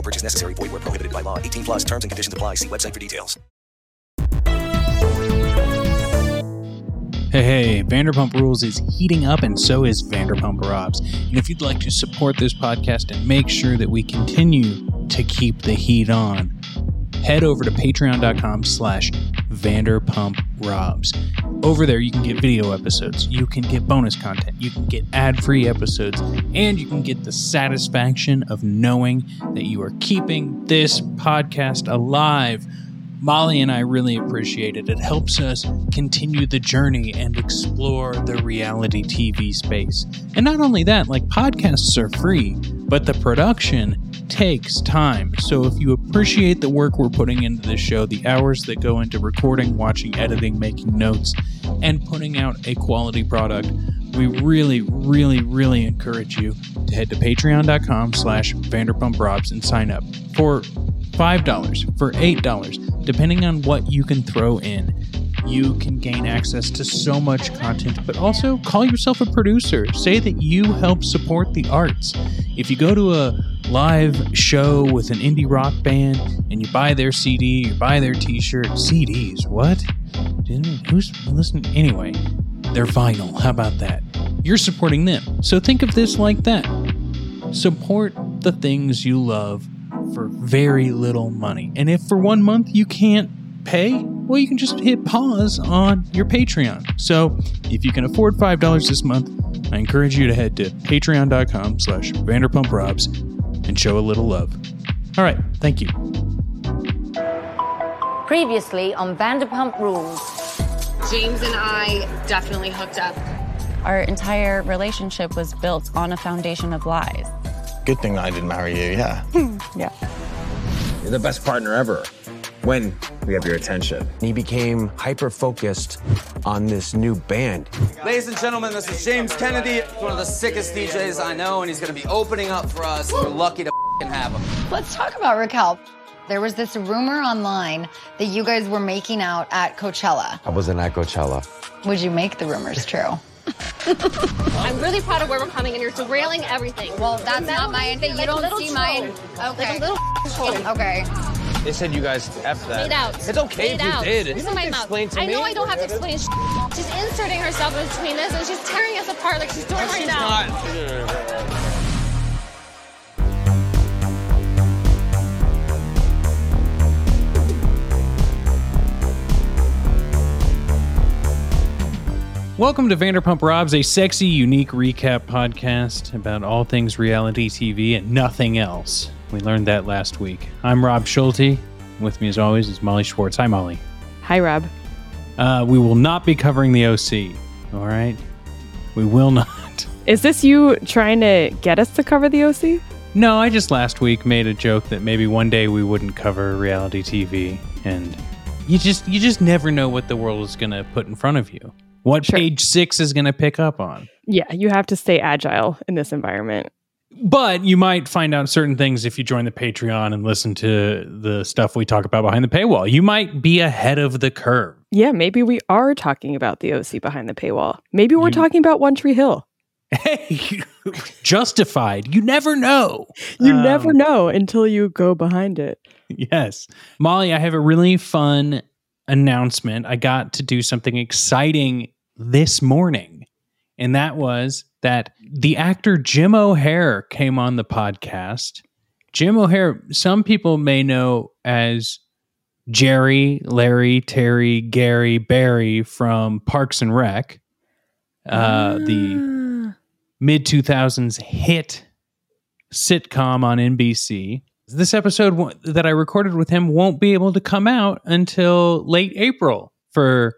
No purchase necessary. Void where prohibited by law. 18 plus terms and conditions apply. See website for details. Hey, hey, Vanderpump Rules is heating up, and so is Vanderpump Robs. And if you'd like to support this podcast and make sure that we continue to keep the heat on, head over to patreon.com slash Vanderpump Robs. Over there, you can get video episodes, you can get bonus content, you can get ad free episodes, and you can get the satisfaction of knowing that you are keeping this podcast alive. Molly and I really appreciate it. It helps us continue the journey and explore the reality TV space. And not only that, like podcasts are free, but the production takes time. So if you appreciate the work we're putting into this show, the hours that go into recording, watching, editing, making notes, and putting out a quality product, we really, really, really encourage you to head to patreon.com slash Vanderpump Robs and sign up for $5, for $8, depending on what you can throw in. You can gain access to so much content, but also call yourself a producer. Say that you help support the arts. If you go to a live show with an indie rock band and you buy their CD, you buy their t shirt, CDs, what? Who's listening? Anyway, they're vinyl. How about that? You're supporting them. So think of this like that support the things you love for very little money. And if for one month you can't pay, well, you can just hit pause on your Patreon. So if you can afford $5 this month, I encourage you to head to patreon.com slash vanderpumprobs and show a little love. All right, thank you. Previously on Vanderpump Rules. James and I definitely hooked up. Our entire relationship was built on a foundation of lies. Good thing I didn't marry you, yeah. yeah. You're the best partner ever when we have your attention. He became hyper focused on this new band. Ladies and gentlemen, this is James Kennedy, one of the sickest DJs I know, and he's going to be opening up for us. We're lucky to have him. Let's talk about Raquel. There was this rumor online that you guys were making out at Coachella. I wasn't at Coachella. Would you make the rumors true? I'm really proud of where we're coming, and you're derailing everything. Well, that's not my thing. You don't see my. Okay. Like a little Okay. They said you guys F that. Fade out. It's okay Fade if you out. did. You Listen don't to have my to explain mouth. to I know I don't have to explain. She's inserting herself in between us and she's tearing us apart like she's doing right She's now. not. Welcome to Vanderpump Robs, a sexy, unique recap podcast about all things reality TV and nothing else. We learned that last week. I'm Rob Schulte. With me, as always, is Molly Schwartz. Hi, Molly. Hi, Rob. Uh, we will not be covering the OC. All right, we will not. Is this you trying to get us to cover the OC? No, I just last week made a joke that maybe one day we wouldn't cover reality TV, and you just you just never know what the world is going to put in front of you. What page six is going to pick up on. Yeah, you have to stay agile in this environment. But you might find out certain things if you join the Patreon and listen to the stuff we talk about behind the paywall. You might be ahead of the curve. Yeah, maybe we are talking about the OC behind the paywall. Maybe we're talking about One Tree Hill. Hey, justified. You never know. You Um, never know until you go behind it. Yes. Molly, I have a really fun announcement. I got to do something exciting this morning, and that was that the actor Jim O'Heir came on the podcast. Jim O'Heir, some people may know as Jerry, Larry, Terry, Gary, Barry from Parks and Rec, uh, the mid 2000s hit sitcom on NBC. This episode that I recorded with him won't be able to come out until late April for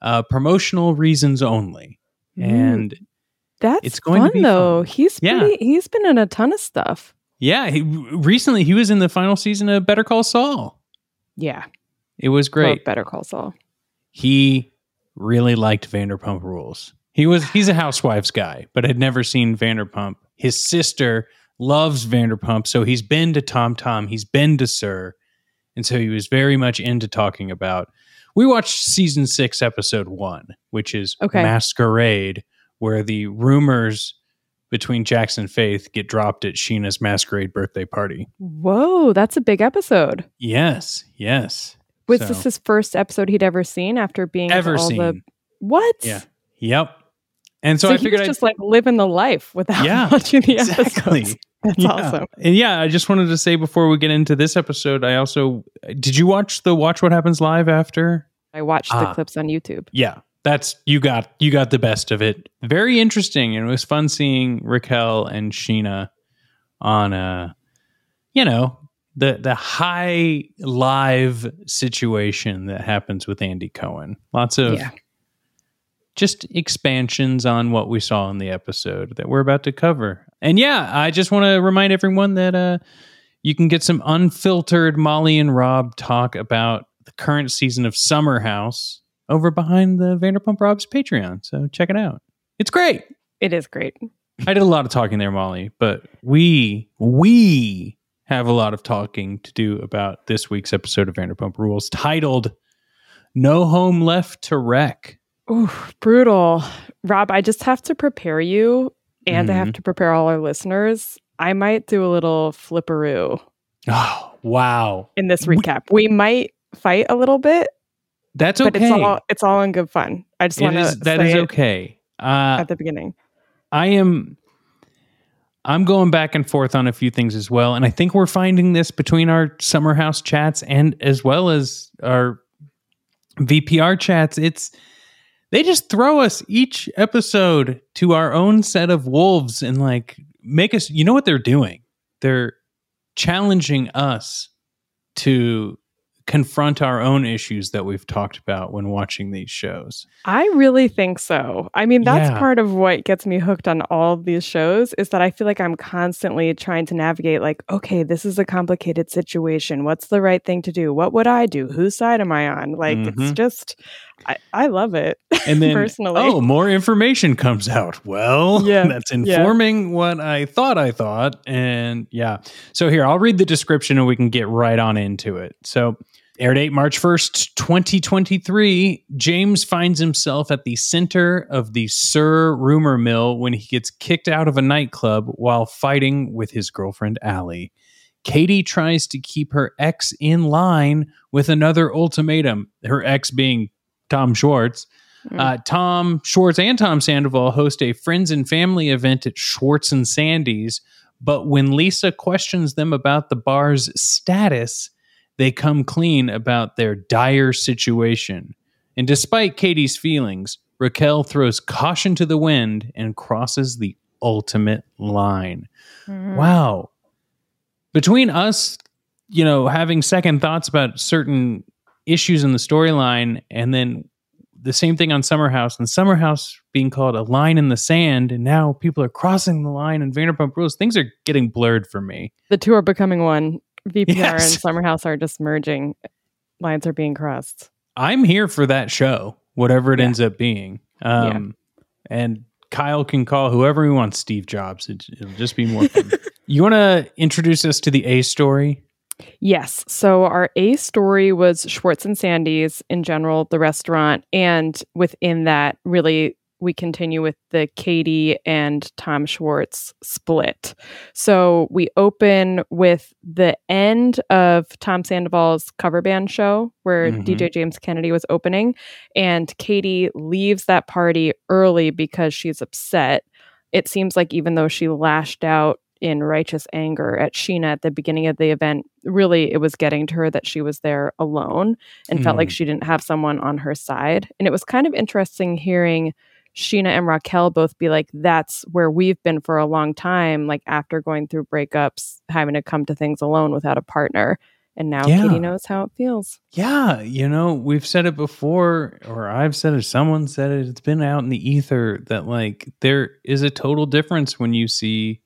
uh, promotional reasons only. Mm. And That's it's going to fun be though. fun. He's Yeah. pretty. He's been in a ton of stuff. yeah, he, recently he was in the final season of Better Call Saul. Yeah, It was great. Love Better Call Saul. he really liked Vanderpump Rules. He was he's a housewives guy, but had never seen Vanderpump. His sister loves Vanderpump, so he's been to Tom Tom, he's been to SUR, and so he was very much into talking about. We watched season six, episode one, which is Okay. Masquerade, where the rumors between Jackson and Faith get dropped at Scheana's masquerade birthday party. Whoa, that's a big episode. Yes, yes. Was So- this his first episode he'd ever seen after being Ever all the seen. what? Yeah. Yep. And so, So, I he figured was I'd just like living the life without Yeah, watching the exactly. episodes. That's Yeah. awesome. And yeah, I just wanted to say before we get into this episode, I also did you watch the Watch What Happens Live after? I watched the Ah. clips on YouTube. Yeah. That's you got you got the best of it. Very interesting and it was fun seeing Raquel and Scheana on a you know, the the high live situation that happens with Andy Cohen. Lots of Yeah. Just expansions on what we saw in the episode that we're about to cover. And yeah, I just want to remind everyone that uh, you can get some unfiltered Molly and Rob talk about the current season of Summer House over behind the Vanderpump Rob's Patreon. So check it out. It's great. It is great. I did a lot of talking there, Molly, but we we have a lot of talking to do about this week's episode of Vanderpump Rules titled No Home Left to Wreck. Ooh, brutal. Rob, I just have to prepare you and I have Mhm. to prepare all our listeners. I might do a little flipperoo Oh, wow. in this recap. We, might fight a little bit, That's okay. but it's all it's all in good fun. I just want to that is okay. Uh, at the beginning. I am I'm going back and forth on a few things as well and I think we're finding this between our summer house chats and as well as our VPR chats it's they just throw us each episode to our own set of wolves and like make us you know what they're doing they're challenging us to confront our own issues that we've talked about when watching these shows I really think so. I mean, that's Yeah. part of what gets me hooked on all of these shows is that I feel like I'm constantly trying to navigate like, okay, this is a complicated situation. What's the right thing to do? What would I do? Whose side am I on? Like it's Mhm. just I, I love it. and then personally. oh more information comes out well Yeah, that's yeah. informing what i thought i thought and yeah so here i'll read the description and we can get right on into it so air date march 1st 2023 james finds himself at the center of the SUR rumor mill when he gets kicked out of a nightclub while fighting with his girlfriend Ally. Katie tries to keep her ex in line with another ultimatum, her ex being Tom Schwartz. Uh, Tom Schwartz and Tom Sandoval host a friends and family event at Schwartz and Sandy's. But when Lisa questions them about the bar's status, they come clean about their dire situation. And despite Katie's feelings, Raquel throws caution to the wind and crosses the ultimate line. Wow. Between us, you know, having second thoughts about certain issues in the storyline and then the same thing on Summer House and Summer House being called a line in the sand and now people are crossing the line in Vanderpump Rules. Things are getting blurred for me. The two are becoming one. VPR Yes. and Summer House are just merging. Lines are being crossed. I'm here for that show, whatever it ends up being. Um, And Kyle can call whoever he wants Steve Jobs. It, it'll just be more fun. you want to introduce us to the A story? Yes. So our A story was Schwartz and Sandy's in general, the restaurant. And within that, really, we continue with the Katie and Tom Schwartz split. So we open with the end of Tom Sandoval's cover band show where Mhm. DJ James Kennedy was opening. And Katie leaves that party early because she's upset. It seems like even though she lashed out in righteous anger at Scheana at the beginning of the event. Really, it was getting to her that she was there alone and felt like Mm. she didn't have someone on her side. And it was kind of interesting hearing Scheana and Raquel both be like, that's where we've been for a long time, like after going through breakups, having to come to things alone without a partner. And now Yeah. Katie knows how it feels. Yeah, you know, we've said it before, or I've said it, someone said it, it's been out in the ether that like there is a total difference when you see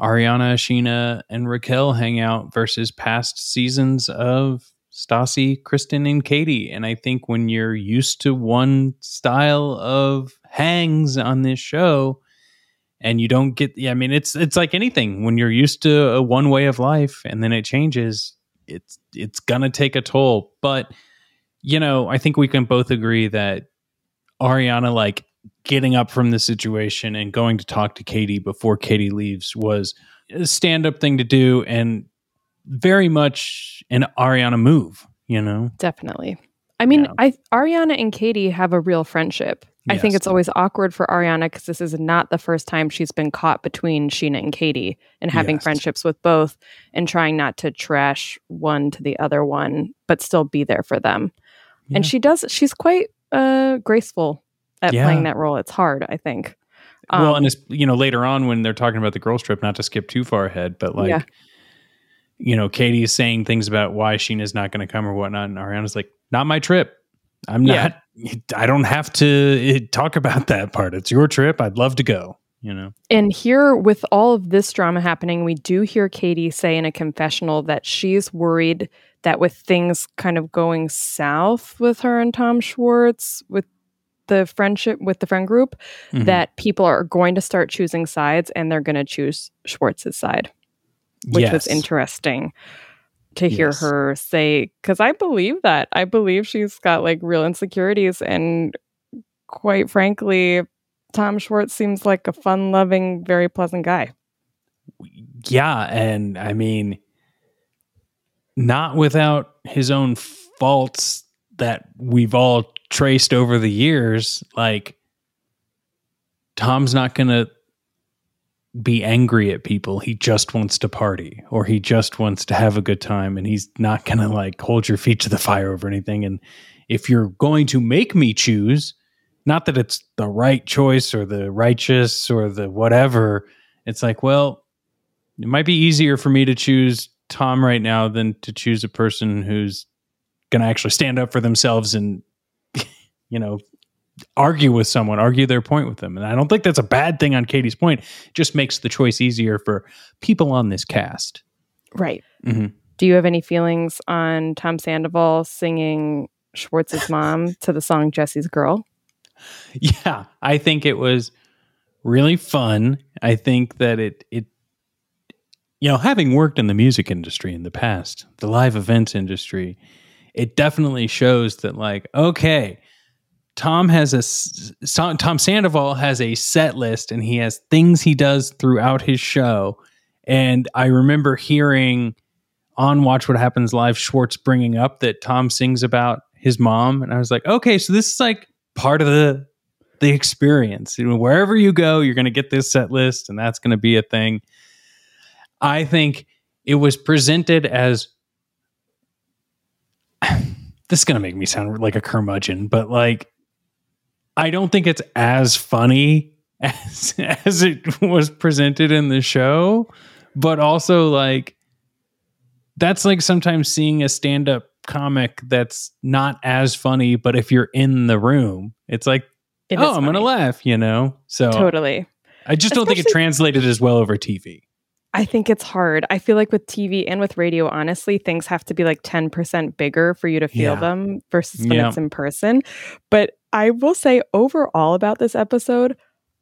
Ariana, Scheana, and Raquel hang out versus past seasons of Stassi, Kristen, and Katie. And I think when you're used to one style of hangs on this show, and you don't get I mean it's it's like anything when you're used to a one way of life and then it changes it's it's gonna take a toll but you know I think we can both agree that Ariana like getting up from the situation and going to talk to Katie before Katie leaves was a stand up thing to do and very much an Ariana move you know Definitely. I mean, I Ariana and Katie have a real friendship. I think it's always awkward for Ariana because this is not the first time she's been caught between Scheana and Katie and having Yes. friendships with both and trying not to trash one to the other one, but still be there for them. And she does, she's quite uh, graceful at Yeah. playing that role. It's hard, I think. well, Um, and it's you know later on when they're talking about the girls trip, not to skip too far ahead, but like Yeah. you know, Katie is saying things about why Scheana's not going to come or whatnot, and Ariana's like, "Not my trip. I'm Yeah. not. I don't have to eh, talk about that part. It's your trip. I'd love to go. You know, And here, with all of this drama happening, we do hear Katie say in a confessional that she's worried that with things kind of going south with her and Tom Schwartz, with the friendship with the friend group, Mhm. that people are going to start choosing sides and they're going to choose Schwartz's side, which was interesting to hear Yes. her say. Because I believe that. I believe she's got like real insecurities. And quite frankly, Tom Schwartz seems like a fun loving, very pleasant guy. yeah, and I mean, not without his own faults that we've all traced over the years. Like, Tom's not going to be angry at people. He just wants to party or he just wants to have a good time and he's not going to like hold your feet to the fire over anything. And if you're going to make me choose, not that it's the right choice or the righteous or the whatever, it's like, well, it might be easier for me to choose Tom right now than to choose a person who's going to actually stand up for themselves and, you know, argue with someone, argue their point with them. And I don't think that's a bad thing on Katie's point. It just makes the choice easier for people on this cast. Right. Mhm. Do you have any feelings on Tom Sandoval singing Schwartz's mom to the song Jesse's Girl? Yeah, I think it was really fun. I think that it it you know, having worked in the music industry in the past, the live events industry, it definitely shows that like okay, Tom has a Tom Sandoval has a set list and he has things he does throughout his show. And I remember hearing on Watch What Happens Live Schwartz bringing up that Tom sings about his mom and I was like, "Okay, so this is like part of the the experience. You know, wherever you go, you're going to get this set list, and that's going to be a thing. I think it was presented as this is going to make me sound like a curmudgeon, but like I don't think it's as funny as as it was presented in the show, but also like that's like sometimes seeing a stand-up comic that's not as funny, but if you're in the room, it's like, It oh, I'm gonna laugh, you know. So Totally. I just don't think it translated as well over TV. I think it's hard. I feel like with TV and with radio, honestly, things have to be like 10% bigger for you to feel Yeah. them versus when Yeah. it's in person. But I will say overall about this episode,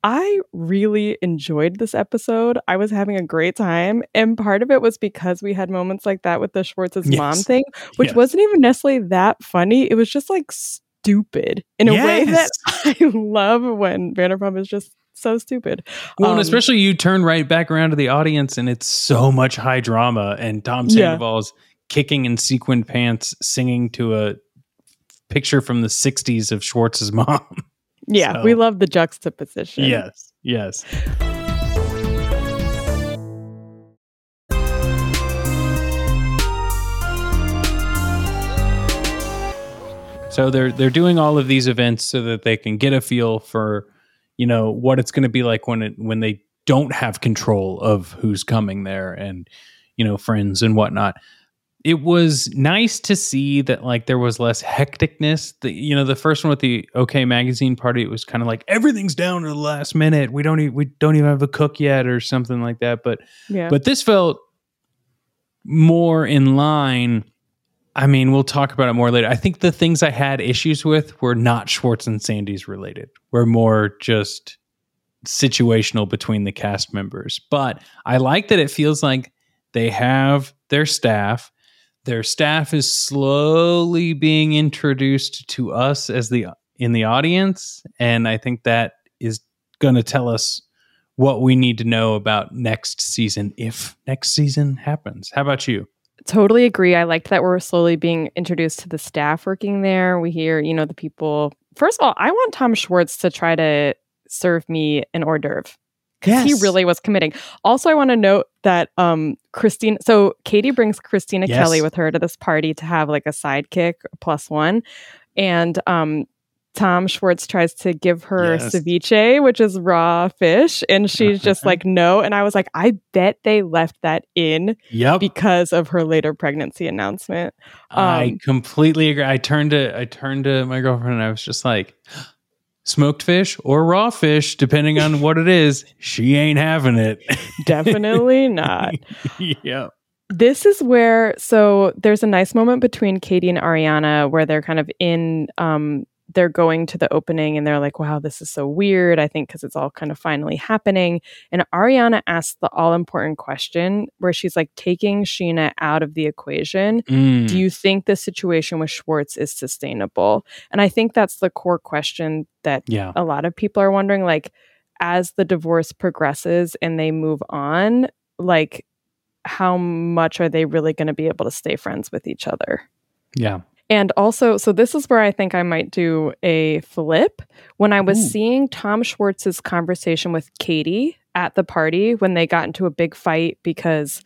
I really enjoyed this episode. I was having a great time. And part of it was because we had moments like that with the Schwartz's mom thing, which Yes. wasn't even necessarily that funny. It was just like stupid in a way that I love when Vanderpump is just so stupid. Well, um, and especially you turn right back around to the audience, and it's so much high drama, and Tom Sandoval's yeah. kicking in sequined pants, singing to a picture from the '60s of Schwartz's mom. Yeah, so, we love the juxtaposition. Yes, yes. So they're they're doing all of these events so that they can get a feel for you know, what it's going to be like when it when they don't have control of who's coming there and, you know, friends and whatnot. It was nice to see that like there was less hecticness. The you know the first one with the OK Magazine party, it was kind of like everything's down to the last minute. We don't even we don't even have a cook yet or something like that. But Yeah. but this felt more in line. I mean, we'll talk about it more later. I think the things I had issues with were not Schwartz and Sandy's related. Were more just situational between the cast members. But I like that it feels like they have their staff. Their staff is slowly being introduced to us as the in the audience, and I think that is going to tell us what we need to know about next season if next season happens. How about you? Totally agree. I liked that we're slowly being introduced to the staff working there. We hear, you know, the people. First of all, I want Tom Schwartz to try to serve me an hors d'oeuvre because he really was committing. Also, I want to note that um Christine. So Katie brings Kristina Yes. Kelly with her to this party to have like a sidekick plus one, and um. Tom Schwartz tries to give her Yes. ceviche, which is raw fish, and she's just like, no. And I was like, I bet they left that in Yep. because of her later pregnancy announcement. I Um, completely agree. I turned to I turned to my girlfriend and I was just like, smoked fish or raw fish, depending on what it is. She ain't having it. Definitely not. yep. This is where so there's a nice moment between Katie and Ariana where they're kind of in um they're going to the opening and they're like, wow, this is so weird. I think because it's all kind of finally happening. And Ariana asks the all important question where she's like taking Scheana out of the equation. Mm. Do you think the situation with Schwartz is sustainable? And I think that's the core question that Yeah. a lot of people are wondering. Like, as the divorce progresses and they move on, like, how much are they really going to be able to stay friends with each other? Yeah. And also, so this is where I think I might do a flip. When I was Ooh. seeing Tom Schwartz's conversation with Katie at the party when they got into a big fight because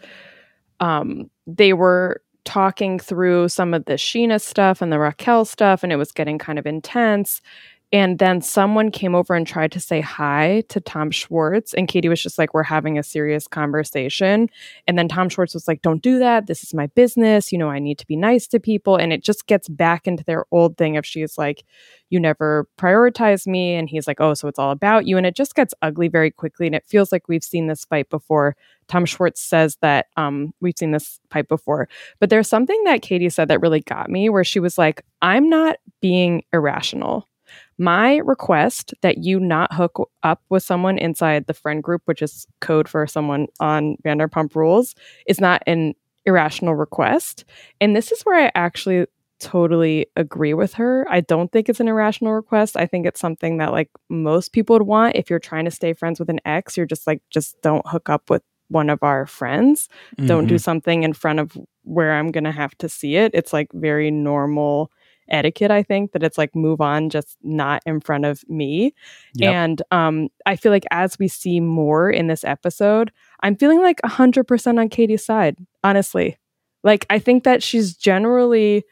um, they were talking through some of the Scheana stuff and the Raquel stuff, and it was getting kind of intense. And then someone came over and tried to say hi to Tom Schwartz. And Katie was just like, We're having a serious conversation. And then Tom Schwartz was like, Don't do that. This is my business. You know, I need to be nice to people. And it just gets back into their old thing of she's like, You never prioritize me. And he's like, Oh, so it's all about you. And it just gets ugly very quickly. And it feels like we've seen this fight before. Tom Schwartz says that um, we've seen this fight before. But there's something that Katie said that really got me where she was like, I'm not being irrational my request that you not hook up with someone inside the friend group, which is code for someone on Vanderpump Rules, is not an irrational request. And this is where I actually totally agree with her. I don't think it's an irrational request. I think it's something that like most people would want if you're trying to stay friends with an ex, you're just like just don't hook up with one of our friends. Don't do Mhm. something in front of where I'm going to have to see it. It's like very normal etiquette i think that it's like move on just not in front of me Yep. and um i feel like as we see more in this episode i'm feeling like 100% on katie's side honestly like i think that she's generally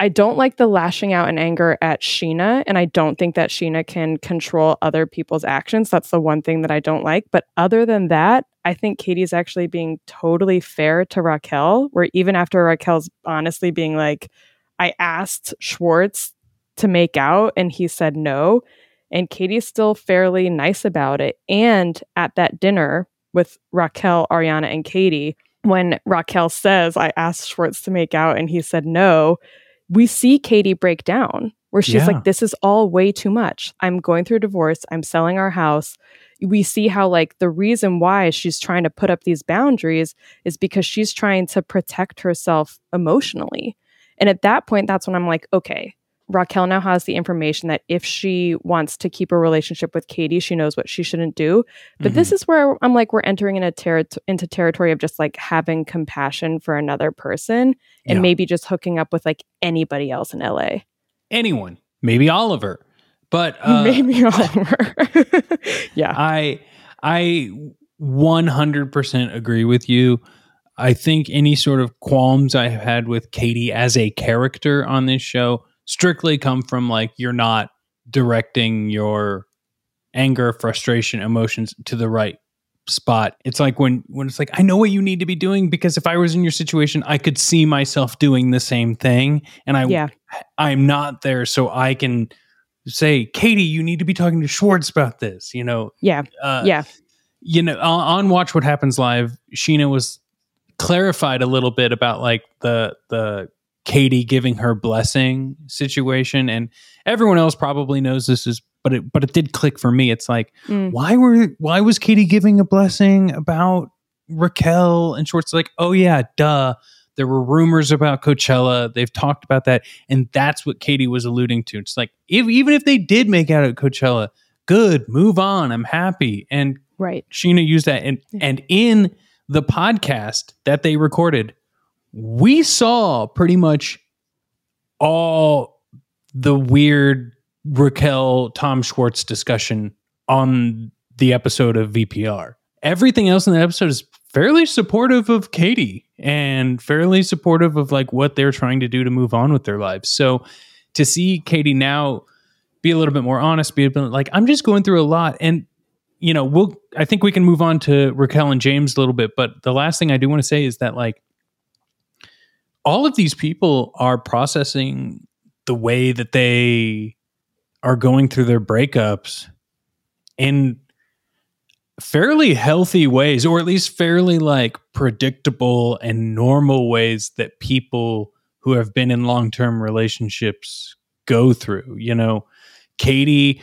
I don't like the lashing out in anger at Scheana, and I don't think that Scheana can control other people's actions. That's the one thing that I don't like. But other than that, I think Katie's actually being totally fair to Raquel, where even after Raquel's honestly being like, I asked Schwartz to make out and he said no. And Katie's still fairly nice about it. And at that dinner with Raquel, Ariana, and Katie, when Raquel says, I asked Schwartz to make out and he said no, we see Katie break down where she's Yeah. like, This is all way too much. I'm going through a divorce. I'm selling our house. We see how, like, the reason why she's trying to put up these boundaries is because she's trying to protect herself emotionally. And at that point, that's when I'm like, okay, Raquel now has the information that if she wants to keep a relationship with Katie, she knows what she shouldn't do. But this is where I'm like, we're entering in a terri- into territory of just like having compassion for another person and Yeah. maybe just hooking up with like anybody else in LA. Anyone, maybe Oliver, but uh, maybe Oliver. yeah. I I 100% agree with you. I think any sort of qualms I have had with Katie as a character on this show strictly come from like you're not directing your anger, frustration, emotions to the right spot. It's like when when it's like I know what you need to be doing because if I was in your situation, I could see myself doing the same thing and I Yeah. I'm not there so I can say, "Katie, you need to be talking to Schwartz about this," you know. Yeah. Uh, yeah. You know, on, on Watch What Happens Live, Scheana was clarified a little bit about like the the Katie giving her blessing situation and everyone else probably knows this is but it but it did click for me. It's like Mm. why were why was Katie giving a blessing about Raquel and Schwartz like, "Oh yeah, duh. There were rumors about Coachella. They've talked about that." And that's what Katie was alluding to. It's like if even if they did make out at Coachella, good, move on. I'm happy. And Right. Scheana used that and and in the podcast that they recorded, we saw pretty much all the weird Raquel Tom Schwartz discussion on the episode of VPR. Everything else in the episode is fairly supportive of Katie and fairly supportive of like what they're trying to do to move on with their lives. So to see Katie now be a little bit more honest, be a bit like I'm just going through a lot and you know, we'll I think we can move on to Raquel and James a little bit, but the last thing I do want to say is that like all of these people are processing the way that they are going through their breakups in fairly healthy ways or at least fairly like predictable and normal ways that people who have been in long-term relationships go through you know? Katie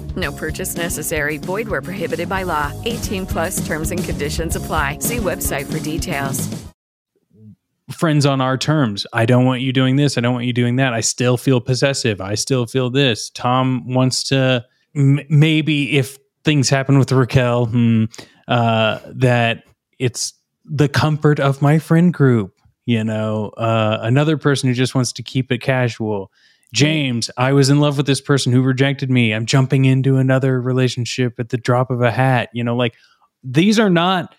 No purchase necessary. Void where prohibited by law. 18 plus terms and conditions apply. See website for details. friends on our terms. I don't want you doing this. I don't want you doing that. I still feel possessive. I still feel this. Tom wants to m- maybe if things happen with Raquel, hmm, uh, that it's the comfort of my friend group. You know, uh, another person who just wants to keep it casual. James, I was in love with this person who rejected me. I'm jumping into another relationship at the drop of a hat. You know, like these are not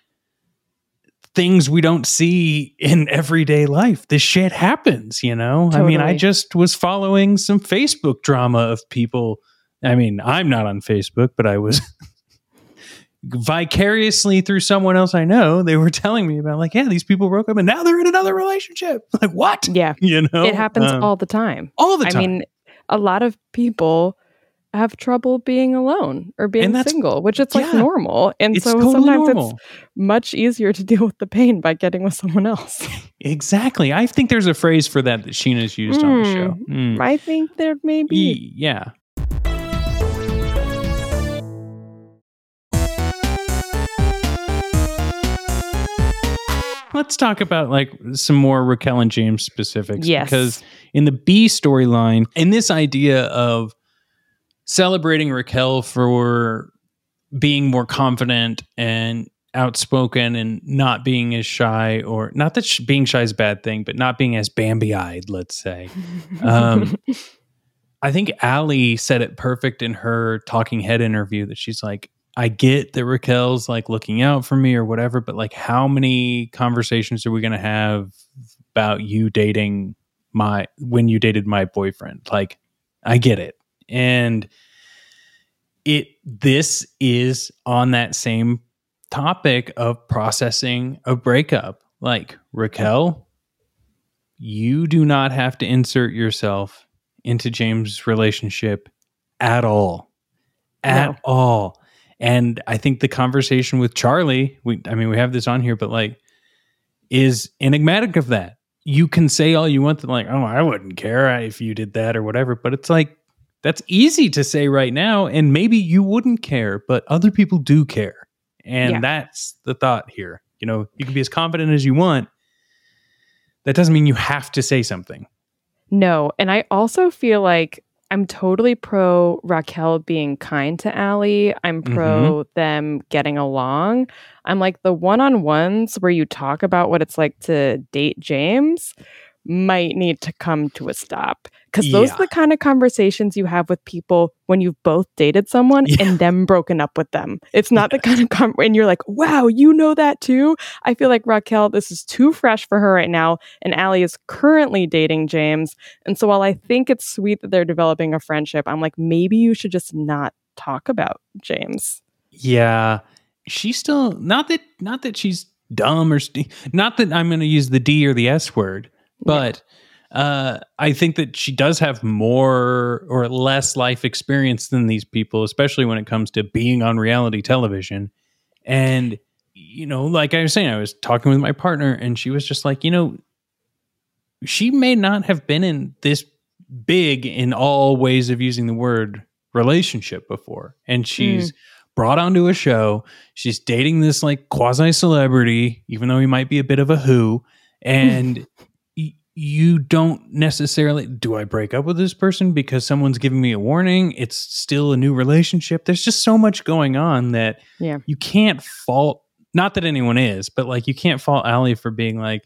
things we don't see in everyday life. This shit happens, you know? I mean, I just was following some Facebook drama of people. I mean, I'm not on Facebook, but I was vicariously through someone else I know. They were telling me about, like, yeah, these people broke up and now they're in another relationship. Like, what? Yeah. You know? It happens Um, all the time. all the time. I mean, a lot of people have trouble being alone or being single, which it's like yeah. normal. And so totally sometimes normal. it's much easier to deal with the pain by getting with someone else. Exactly. I think there's a phrase for that that Scheana's used on the show. Mm. I think there may be. Ye- Yeah. Let's talk about like some more Raquel and James specifics. Yes. Because in the B storyline, in this idea of celebrating Raquel for being more confident and outspoken and not being as shy, or not that sh- being shy is a bad thing, but not being as Bambi eyed, let's say. Um, I think Ally said it perfect in her talking head interview that she's like, I get that Raquel's like looking out for me or whatever, but like, how many conversations are we going to have about you dating my, when you dated my boyfriend? Like, I get it. And it, this is on that same topic of processing a breakup. Like, Raquel, you do not have to insert yourself into James' relationship at all. At No. all. And I think the conversation with Charlie, we I mean, we have this on here, but like is enigmatic of that. You can say all you want that like, oh, I wouldn't care if you did that or whatever, but it's like that's easy to say right now, and maybe you wouldn't care, but other people do care. And Yeah. that's the thought here. You know, you can be as confident as you want. That doesn't mean you have to say something. No. And I also feel like, I'm totally pro Raquel being kind to Ally. I'm pro mm-hmm. them getting along. I'm like the one on ones where you talk about what it's like to date James might need to come to a stop because those Yeah. are the kind of conversations you have with people when you've both dated someone and then broken up with them. It's not the kind of com- and you're like, wow, you know that too. I feel like Raquel, this is too fresh for her right now, and Ally is currently dating James, and so while I think it's sweet that they're developing a friendship, I'm like, maybe you should just not talk about James. Yeah, she's still not that not that she's dumb or st- not that I'm going to use the D or the S word, but uh, I think that she does have more or less life experience than these people, especially when it comes to being on reality television. And you know, like I was saying, I was talking with my partner, and she was just like, you know, she may not have been in this big in all ways of using the word relationship before. And she's brought onto a show. She's dating this like quasi celebrity even though he might be a bit of a who. And you don't necessarily do i break up with this person because someone's giving me a warning it's still a new relationship there's just so much going on that Yeah. you can't fault not that anyone is but like you can't fault Ally for being like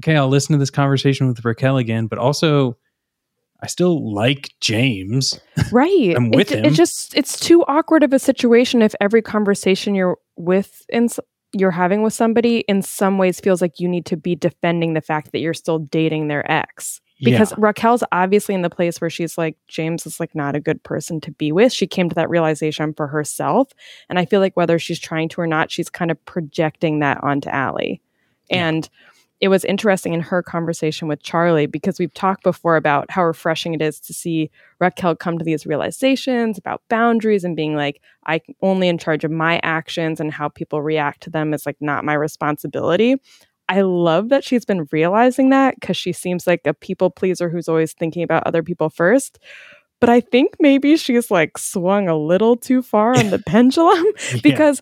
okay i'll listen to this conversation with raquel again but also i still like james Right. I'm with it, him. It just it's too awkward of a situation if every conversation you're with in you're having with somebody in some ways feels like you need to be defending the fact that you're still dating their ex. Because Yeah. Raquel's obviously in the place where she's like James is like not a good person to be with. She came to that realization for herself, and I feel like whether she's trying to or not, she's kind of projecting that onto Ally. And it was interesting in her conversation with Charlie because we've talked before about how refreshing it is to see Raquel come to these realizations about boundaries and being like, I'm only in charge of my actions and how people react to them is like not my responsibility. I love that she's been realizing that because she seems like a people pleaser who's always thinking about other people first. But I think maybe she's like swung a little too far on the pendulum because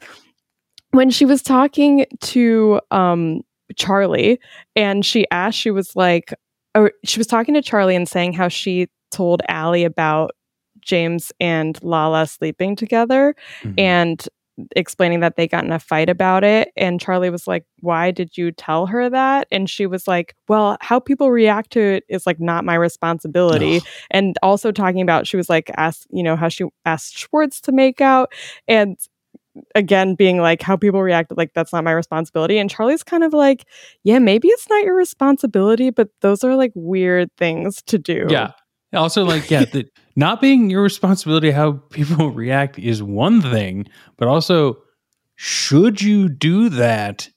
when she was talking to um Charlie and she asked, she was like, or she was talking to Charlie and saying how she told Ally about James and Lala sleeping together mm-hmm. and explaining that they got in a fight about it. And Charlie was like, Why did you tell her that? And she was like, Well, how people react to it is like not my responsibility. And also talking about, she was like, asked, you know, how she asked Schwartz to make out. And again being like how people react like that's not my responsibility and charlie's kind of like yeah maybe it's not your responsibility but those are like weird things to do Yeah. Also, like, yeah, that not being your responsibility how people react is one thing, but also, should you do that?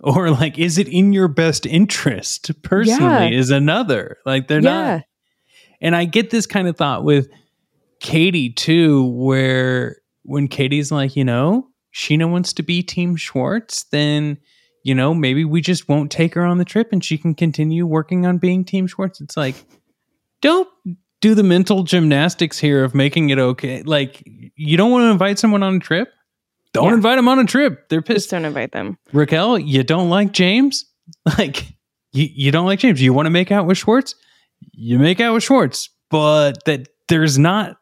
Or like, is it in your best interest personally? Yeah. Is another like they're Yeah. not. And I get this kind of thought with Katie too, where when Katie's like, you know, Scheana wants to be Team Schwartz, then you know maybe we just won't take her on the trip, and she can continue working on being Team Schwartz. It's like don't do the mental gymnastics here of making it okay. Like you don't want to invite someone on a trip. Don't Yeah. invite them on a trip. They're pissed. just don't invite them Raquel, you don't like James? Like you, you don't like James. You want to make out with Schwartz? You make out with Schwartz. But that there's not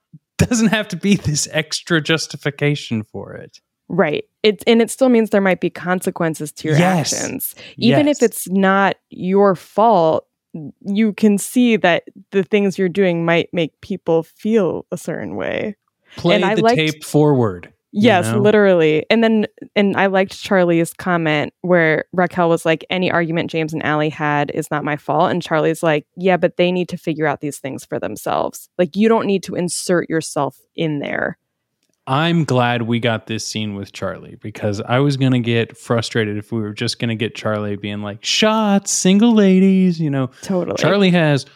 doesn't have to be this extra justification for it. right it and it still means there might be consequences to your Yes. actions even Yes. if it's not your fault you can see that the things you're doing might make people feel a certain way Play And I the liked- tape forward. You Yes, know? literally. And then and I liked Charlie's comment where Raquel was like, any argument James and Ally had is not my fault. And Charlie's like, yeah, but they need to figure out these things for themselves. Like you don't need to insert yourself in there. I'm glad we got this scene with Charlie because I was going to get frustrated if we were just going to get Charlie being like, shots, single ladies, you know. Totally. Charlie has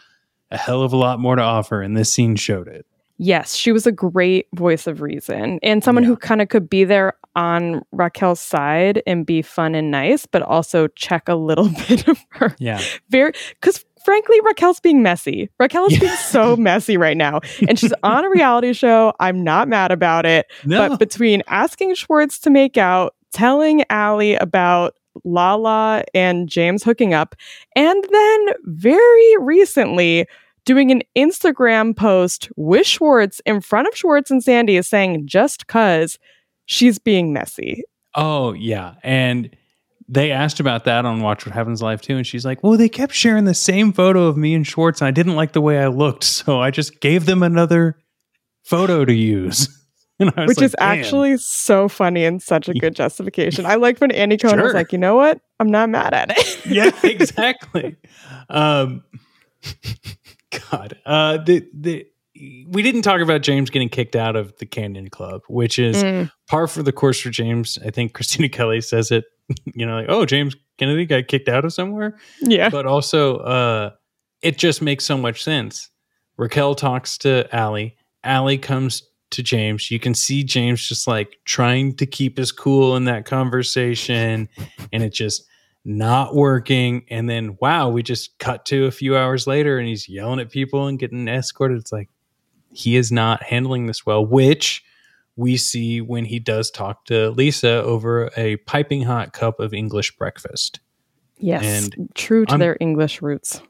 a hell of a lot more to offer, and this scene showed it. Yes, she was a great voice of reason and someone who kind of could be there on Raquel's side and be fun and nice, but also check a little bit of her Yeah. very because frankly raquel's being messy raquel is being so messy right now and she's on a reality show i'm not mad about it No. but between asking schwartz to make out telling Ally about lala and james hooking up and then very recently doing an Instagram post with Schwartz in front of Schwartz and Sandy is saying just cuz she's being messy. Oh, yeah. And they asked about that on Watch What Happens Live too, and she's like, "Well, they kept sharing the same photo of me and Schwartz, and I didn't like the way I looked, so I just gave them another photo to use." Which like, is Damn. actually so funny and such a good justification. I like when Andy Cohen sure. was like, "You know what? I'm not mad at it." yeah, exactly. Um, God, uh, the the we didn't talk about James getting kicked out of the Canyon Club, which is mm. par for the course for James. I think Kristina Kelley says it you know, like, oh, James Kennedy got kicked out of somewhere. Yeah. But also, uh, it just makes so much sense. Raquel talks to Ally. Ally comes to James. You can see James just like trying to keep his cool in that conversation, and it just not working. And then, wow, we just cut to a few hours later, and he's yelling at people and getting escorted. It's like he is not handling this well, which we see when he does talk to Lisa over a piping hot cup of English breakfast. Yes, and true to I'm, their English roots.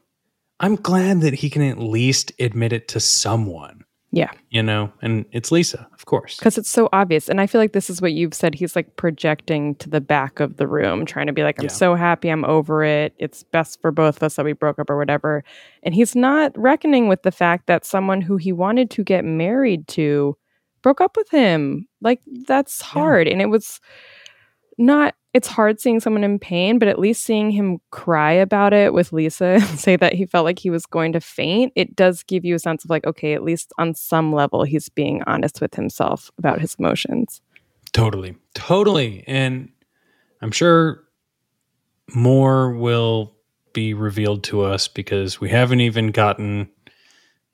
I'm glad that he can at least admit it to someone. Yeah. You know, and it's Lisa, of course. Because it's so obvious. And I feel like this is what you've said. He's like projecting to the back of the room, trying to be like, I'm yeah. so happy, I'm over it. It's best for both of us that we broke up or whatever. And he's not reckoning with the fact that someone who he wanted to get married to broke up with him. Like that's hard. Yeah. And it was not it's hard seeing someone in pain, but at least seeing him cry about it with Lisa and say that he felt like he was going to faint, it does give you a sense of like, okay, at least on some level, he's being honest with himself about his emotions. Totally. Totally. And I'm sure more will be revealed to us because we haven't even gotten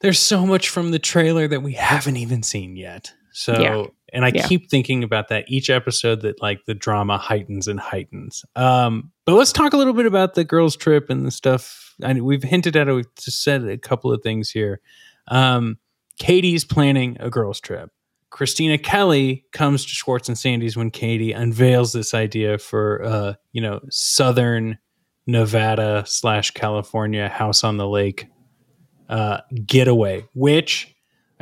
there's so much from the trailer that we haven't even seen yet. So, yeah. And I yeah. keep thinking about that each episode that like the drama heightens and heightens. Um, but let's talk a little bit about the girls' trip and the stuff. I we've hinted at it. We've just said a couple of things here. Um, Katie's planning a girls' trip. Kristina Kelley comes to Schwartz and Sandy's when Katie unveils this idea for, uh, you know, Southern Nevada slash California house on the lake uh, getaway, which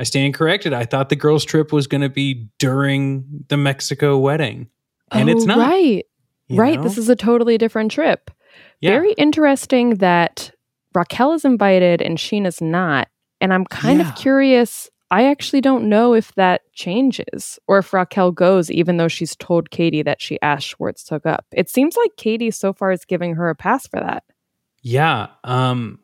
I stand corrected. I thought the girls' trip was going to be during the Mexico wedding, and oh, it's not. Right, right. Know? This is a totally different trip. Yeah. Very interesting that Raquel is invited and Scheana's not. And I'm kind yeah. of curious. I actually don't know if that changes or if Raquel goes, even though she's told Katie that she asked Schwartz to hook up. It seems like Katie so far is giving her a pass for that. Yeah. Um,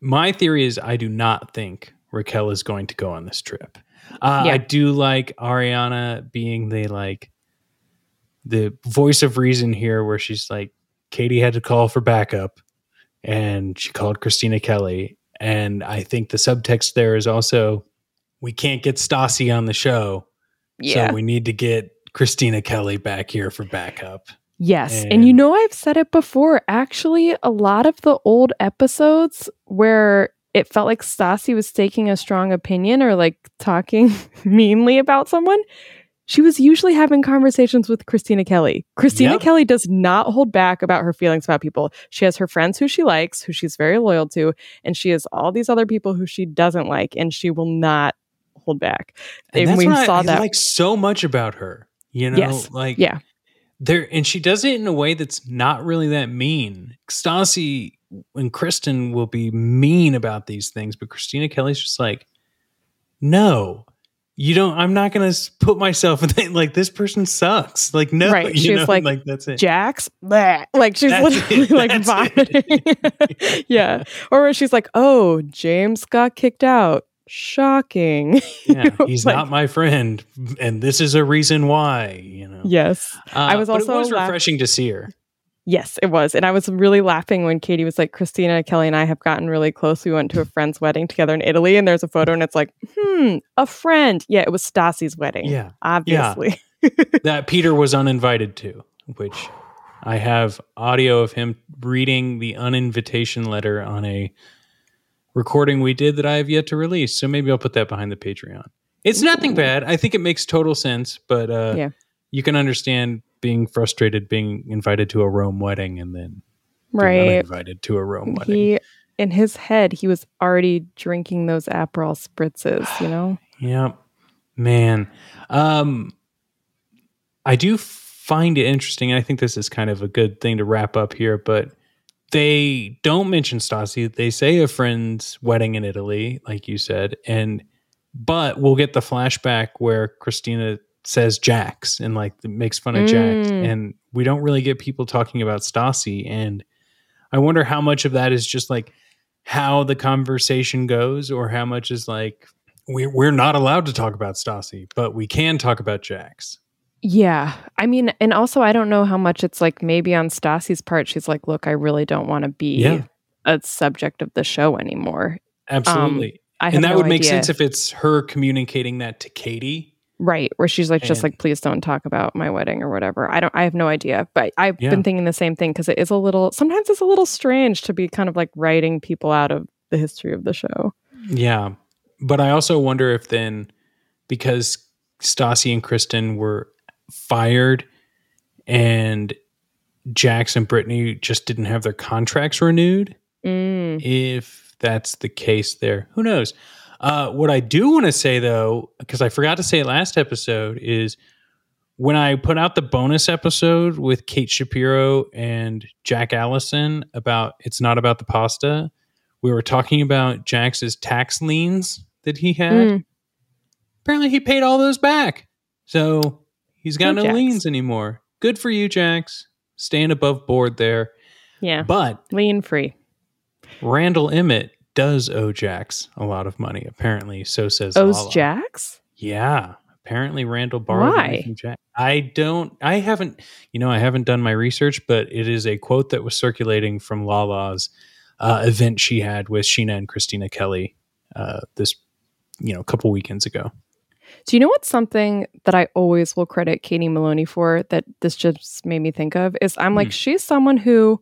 my theory is I do not think Raquel is going to go on this trip. Uh, yeah. I do like Ariana being the like the voice of reason here, where she's like, Katie had to call for backup, and she called Kristina Kelley, and I think the subtext there is also we can't get Stassi on the show, yeah. so we need to get Kristina Kelley back here for backup. Yes. And, and, you know, I've said it before. Actually, a lot of the old episodes where it felt like Stassi was taking a strong opinion or like talking meanly about someone, she was usually having conversations with Kristina Kelley. Kristina yep. Kelley does not hold back about her feelings about people. She has her friends who she likes, who she's very loyal to, and she has all these other people who she doesn't like, and she will not hold back. And, and we saw I, that. I like so much about her. You know, yes. like yeah there and she does it in a way that's not really that mean. Stassi and Kristen will be mean about these things, but Kristina Kelley's just like, no, you don't. I'm not gonna put myself in the, like this person sucks. Like no, right? She's know, like, like that's it. Jax, bleh. like she's that's literally it, like vomiting. yeah, or she's like, oh, James got kicked out shocking. yeah, he's like, not my friend, and this is a reason why. You know. Yes, uh, I was also. it was refreshing to see her. Yes, it was, and I was really laughing when Katie was like, Kristina, Kelley, and I have gotten really close. We went to a friend's wedding together in Italy, and there's a photo, and it's like, hmm, a friend. Yeah, it was Stassi's wedding. Yeah, obviously. Yeah. that Peter was uninvited to, which I have audio of him reading the uninvitation letter on a recording we did that I have yet to release. So maybe I'll put that behind the Patreon. It's nothing bad. I think it makes total sense, but uh, yeah. you can understand being frustrated being invited to a Rome wedding and then right invited to a Rome wedding. He in his head, he was already drinking those Aperol spritzes, you know? Yep. Man. Um I do find it interesting. I think this is kind of a good thing to wrap up here, but they don't mention Stassi. They say a friend's wedding in Italy, like you said, and but we'll get the flashback where Kristina says Jax and like makes fun of Jax, Mm. and we don't really get people talking about Stassi. And I wonder how much of that is just like how the conversation goes, or how much is like we're we're not allowed to talk about Stassi, but we can talk about Jax. Yeah. I mean, and also I don't know how much it's like maybe on Stassi's part, she's like, look, I really don't want to be Yeah. a subject of the show anymore. Absolutely. Um, I and that no would make idea. sense if it's her communicating that to Katie. Right. Where she's like, just like, please don't talk about my wedding or whatever. I don't, I have no idea. But I've Yeah. been thinking the same thing because it is a little, sometimes it's a little strange to be kind of like writing people out of the history of the show. Yeah. But I also wonder if then because Stassi and Kristen were fired and Jax and Brittany just didn't have their contracts renewed, Mm. if that's the case there. Who knows? Uh, what I do want to say though, because I forgot to say it last episode, is when I put out the bonus episode with Kate Shapiro and Jack Allison about it's not about the pasta, we were talking about Jax's tax liens that he had. Mm. Apparently, he paid all those back. So he's got Go no Jax. liens anymore. Good for you, Jax. Staying above board there. Yeah. But Lean free. Randall Emmett does owe Jax a lot of money, apparently. So says Lala. Owes Jax? Yeah. Apparently Randall borrowed Why? from Jack. I don't I haven't you know, I haven't done my research, but it is a quote that was circulating from Lala's uh, event she had with Scheana and Kristina Kelley uh, this you know, a couple weekends ago. Do you know what's something that I always will credit Katie Maloney for that this just made me think of is I'm like, Hmm. she's someone who,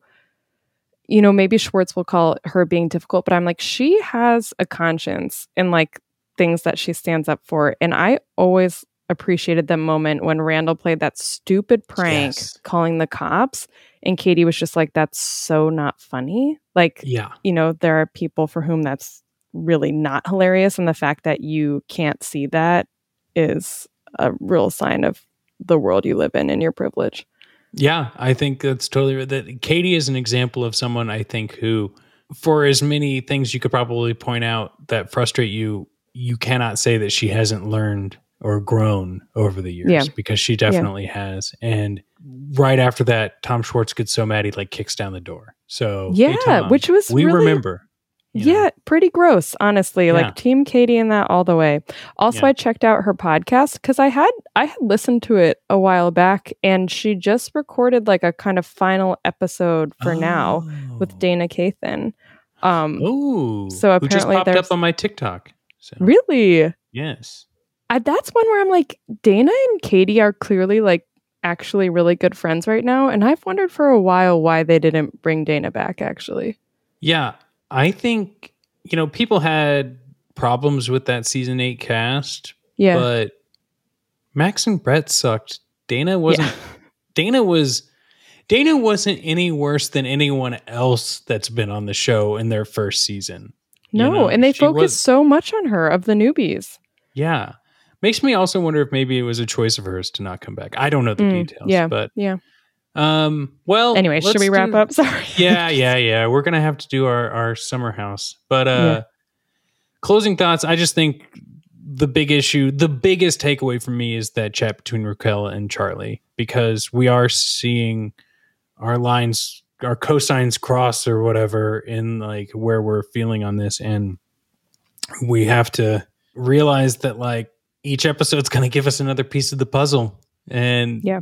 you know, maybe Schwartz will call her being difficult, but I'm like, she has a conscience in like things that she stands up for. And I always appreciated the moment when Randall played that stupid prank Yes. calling the cops. And Katie was just like, that's so not funny. Like, Yeah. you know, there are people for whom that's really not hilarious. And the fact that you can't see that is a real sign of the world you live in and your privilege. Yeah, I think that's totally right. That Katie is an example of someone I think who, for as many things you could probably point out that frustrate you, you cannot say that she hasn't learned or grown over the years Yeah. because she definitely has. And right after that, Tom Schwartz gets so mad he like kicks down the door. So hey, Yeah, Tom, which was we really- remember. Yeah, pretty gross, honestly. Yeah. Like Team Katie and that all the way. Also, Yeah. I checked out her podcast because I had I had listened to it a while back, and she just recorded like a kind of final episode for now with Dayna Kathan. Um, Oh, so who just apparently popped up on my TikTok. So really. yes, I, that's one where I'm like, Dayna and Katie are clearly like actually really good friends right now, and I've wondered for a while why they didn't bring Dayna back. Actually, Yeah, I think you know people had problems with that season eight cast. Yeah. but Max and Brett sucked. Dayna wasn't. Dayna was. Dayna wasn't any worse than anyone else that's been on the show in their first season. You no, know, and they focused was- so much on her of the newbies. Yeah, makes me also wonder if maybe it was a choice of hers to not come back. I don't know the Mm, details. yeah, but yeah. Um, well, Anyway, should we wrap do- up? Sorry. yeah, yeah, yeah. We're gonna have to do our our summer house. But uh Yeah. closing thoughts, I just think the big issue, the biggest takeaway for me is that chat between Raquel and Charlie, because we are seeing our lines, our cosines cross or whatever in like where we're feeling on this. And we have to realize that like each episode's gonna give us another piece of the puzzle. And Yeah.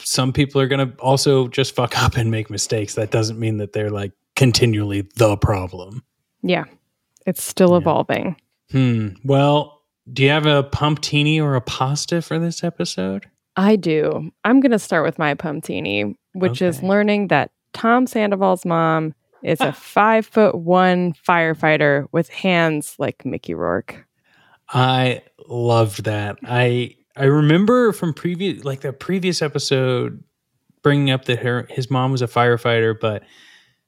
Some people are going to also just fuck up and make mistakes. That doesn't mean that they're like continually the problem. Yeah. It's still evolving. Hmm. Well, do you have a pumptini or a pasta for this episode? I do. I'm going to start with my pumptini, which is learning that Tom Sandoval's mom is a five foot one firefighter with hands like Mickey Rourke. I loved that. I I remember from previous like the previous episode bringing up that her his mom was a firefighter, but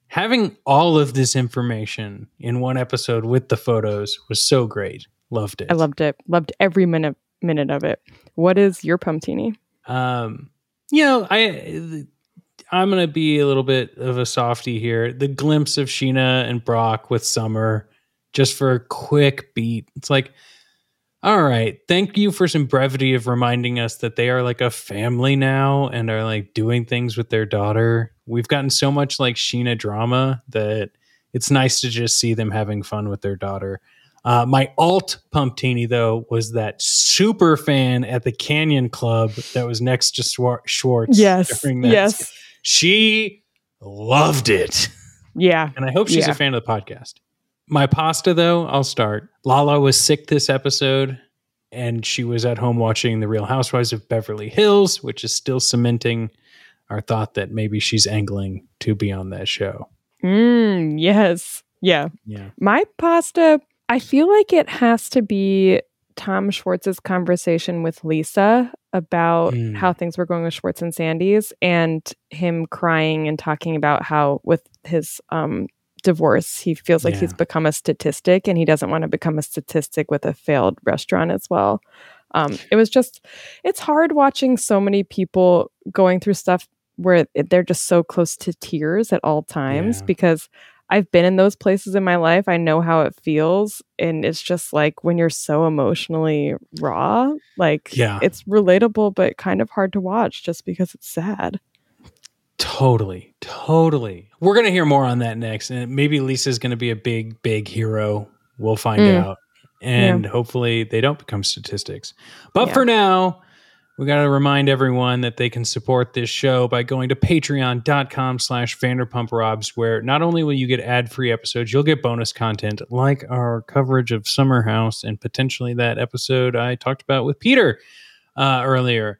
having all of this information in one episode with the photos was so great. Loved it. I loved it. Loved every minute minute of it. What is your pumptini? Um, you know, I I'm gonna be a little bit of a softy here. The glimpse of Scheana and Brock with Summer, just for a quick beat. It's like, all right, thank you for some brevity of reminding us that they are like a family now and are like doing things with their daughter. We've gotten so much like Scheana drama that it's nice to just see them having fun with their daughter. Uh, my alt pumptini though was that super fan at the Canyon Club that was next to Swar- Schwartz. Yes, yes. she loved it. Yeah, and I hope she's Yeah. a fan of the podcast. My pasta though, I'll start. Lala was sick this episode, and she was at home watching The Real Housewives of Beverly Hills, which is still cementing our thought that maybe she's angling to be on that show. Mm, yes. Yeah. Yeah. My pasta, I feel like it has to be Tom Schwartz's conversation with Lisa about Mm. how things were going with Schwartz and Sandy's and him crying and talking about how with his um divorce he feels like he's become a statistic and he doesn't want to become a statistic with a failed restaurant as well. Um it was just it's hard watching so many people going through stuff where they're just so close to tears at all times Yeah. because I've been in those places in my life. I know how it feels. And it's just like when you're so emotionally raw, like Yeah. it's relatable, but kind of hard to watch just because it's sad. Totally, totally. We're gonna hear more on that next, and maybe Lisa's gonna be a big, big hero. We'll find Mm. out, and Yeah. hopefully they don't become statistics. But Yeah. for now, we got to remind everyone that they can support this show by going to patreon.com slash vanderpumprobs where not only will you get ad-free episodes you'll get bonus content like our coverage of summer house and potentially that episode i talked about with peter uh, earlier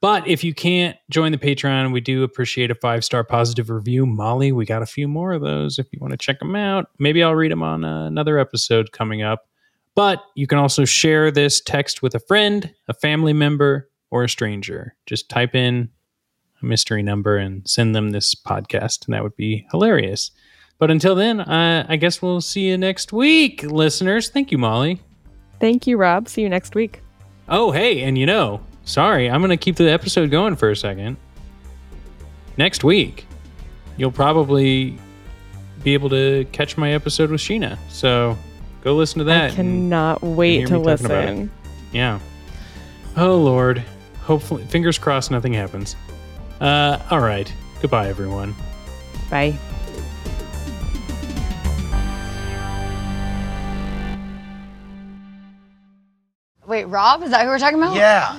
but if you can't join the Patreon, we do appreciate a five star positive review. Molly, we got a few more of those if you want to check them out. Maybe I'll read them on uh, another episode coming up. But you can also share this text with a friend, a family member, or a stranger. Just type in a mystery number and send them this podcast, and that would be hilarious. But until then, uh, I guess we'll see you next week, listeners. Thank you, Molly. Thank you, Rob. See you next week. Oh, hey, and you know, sorry, I'm going to keep the episode going for a second. Next week, you'll probably be able to catch my episode with Scheana. So go listen to that. I cannot wait to talking about it. listen. Yeah. Oh, Lord. Hopefully, fingers crossed nothing happens. Uh, all right. Goodbye, everyone. Bye. Wait, Rob? Is that who we're talking about? Yeah.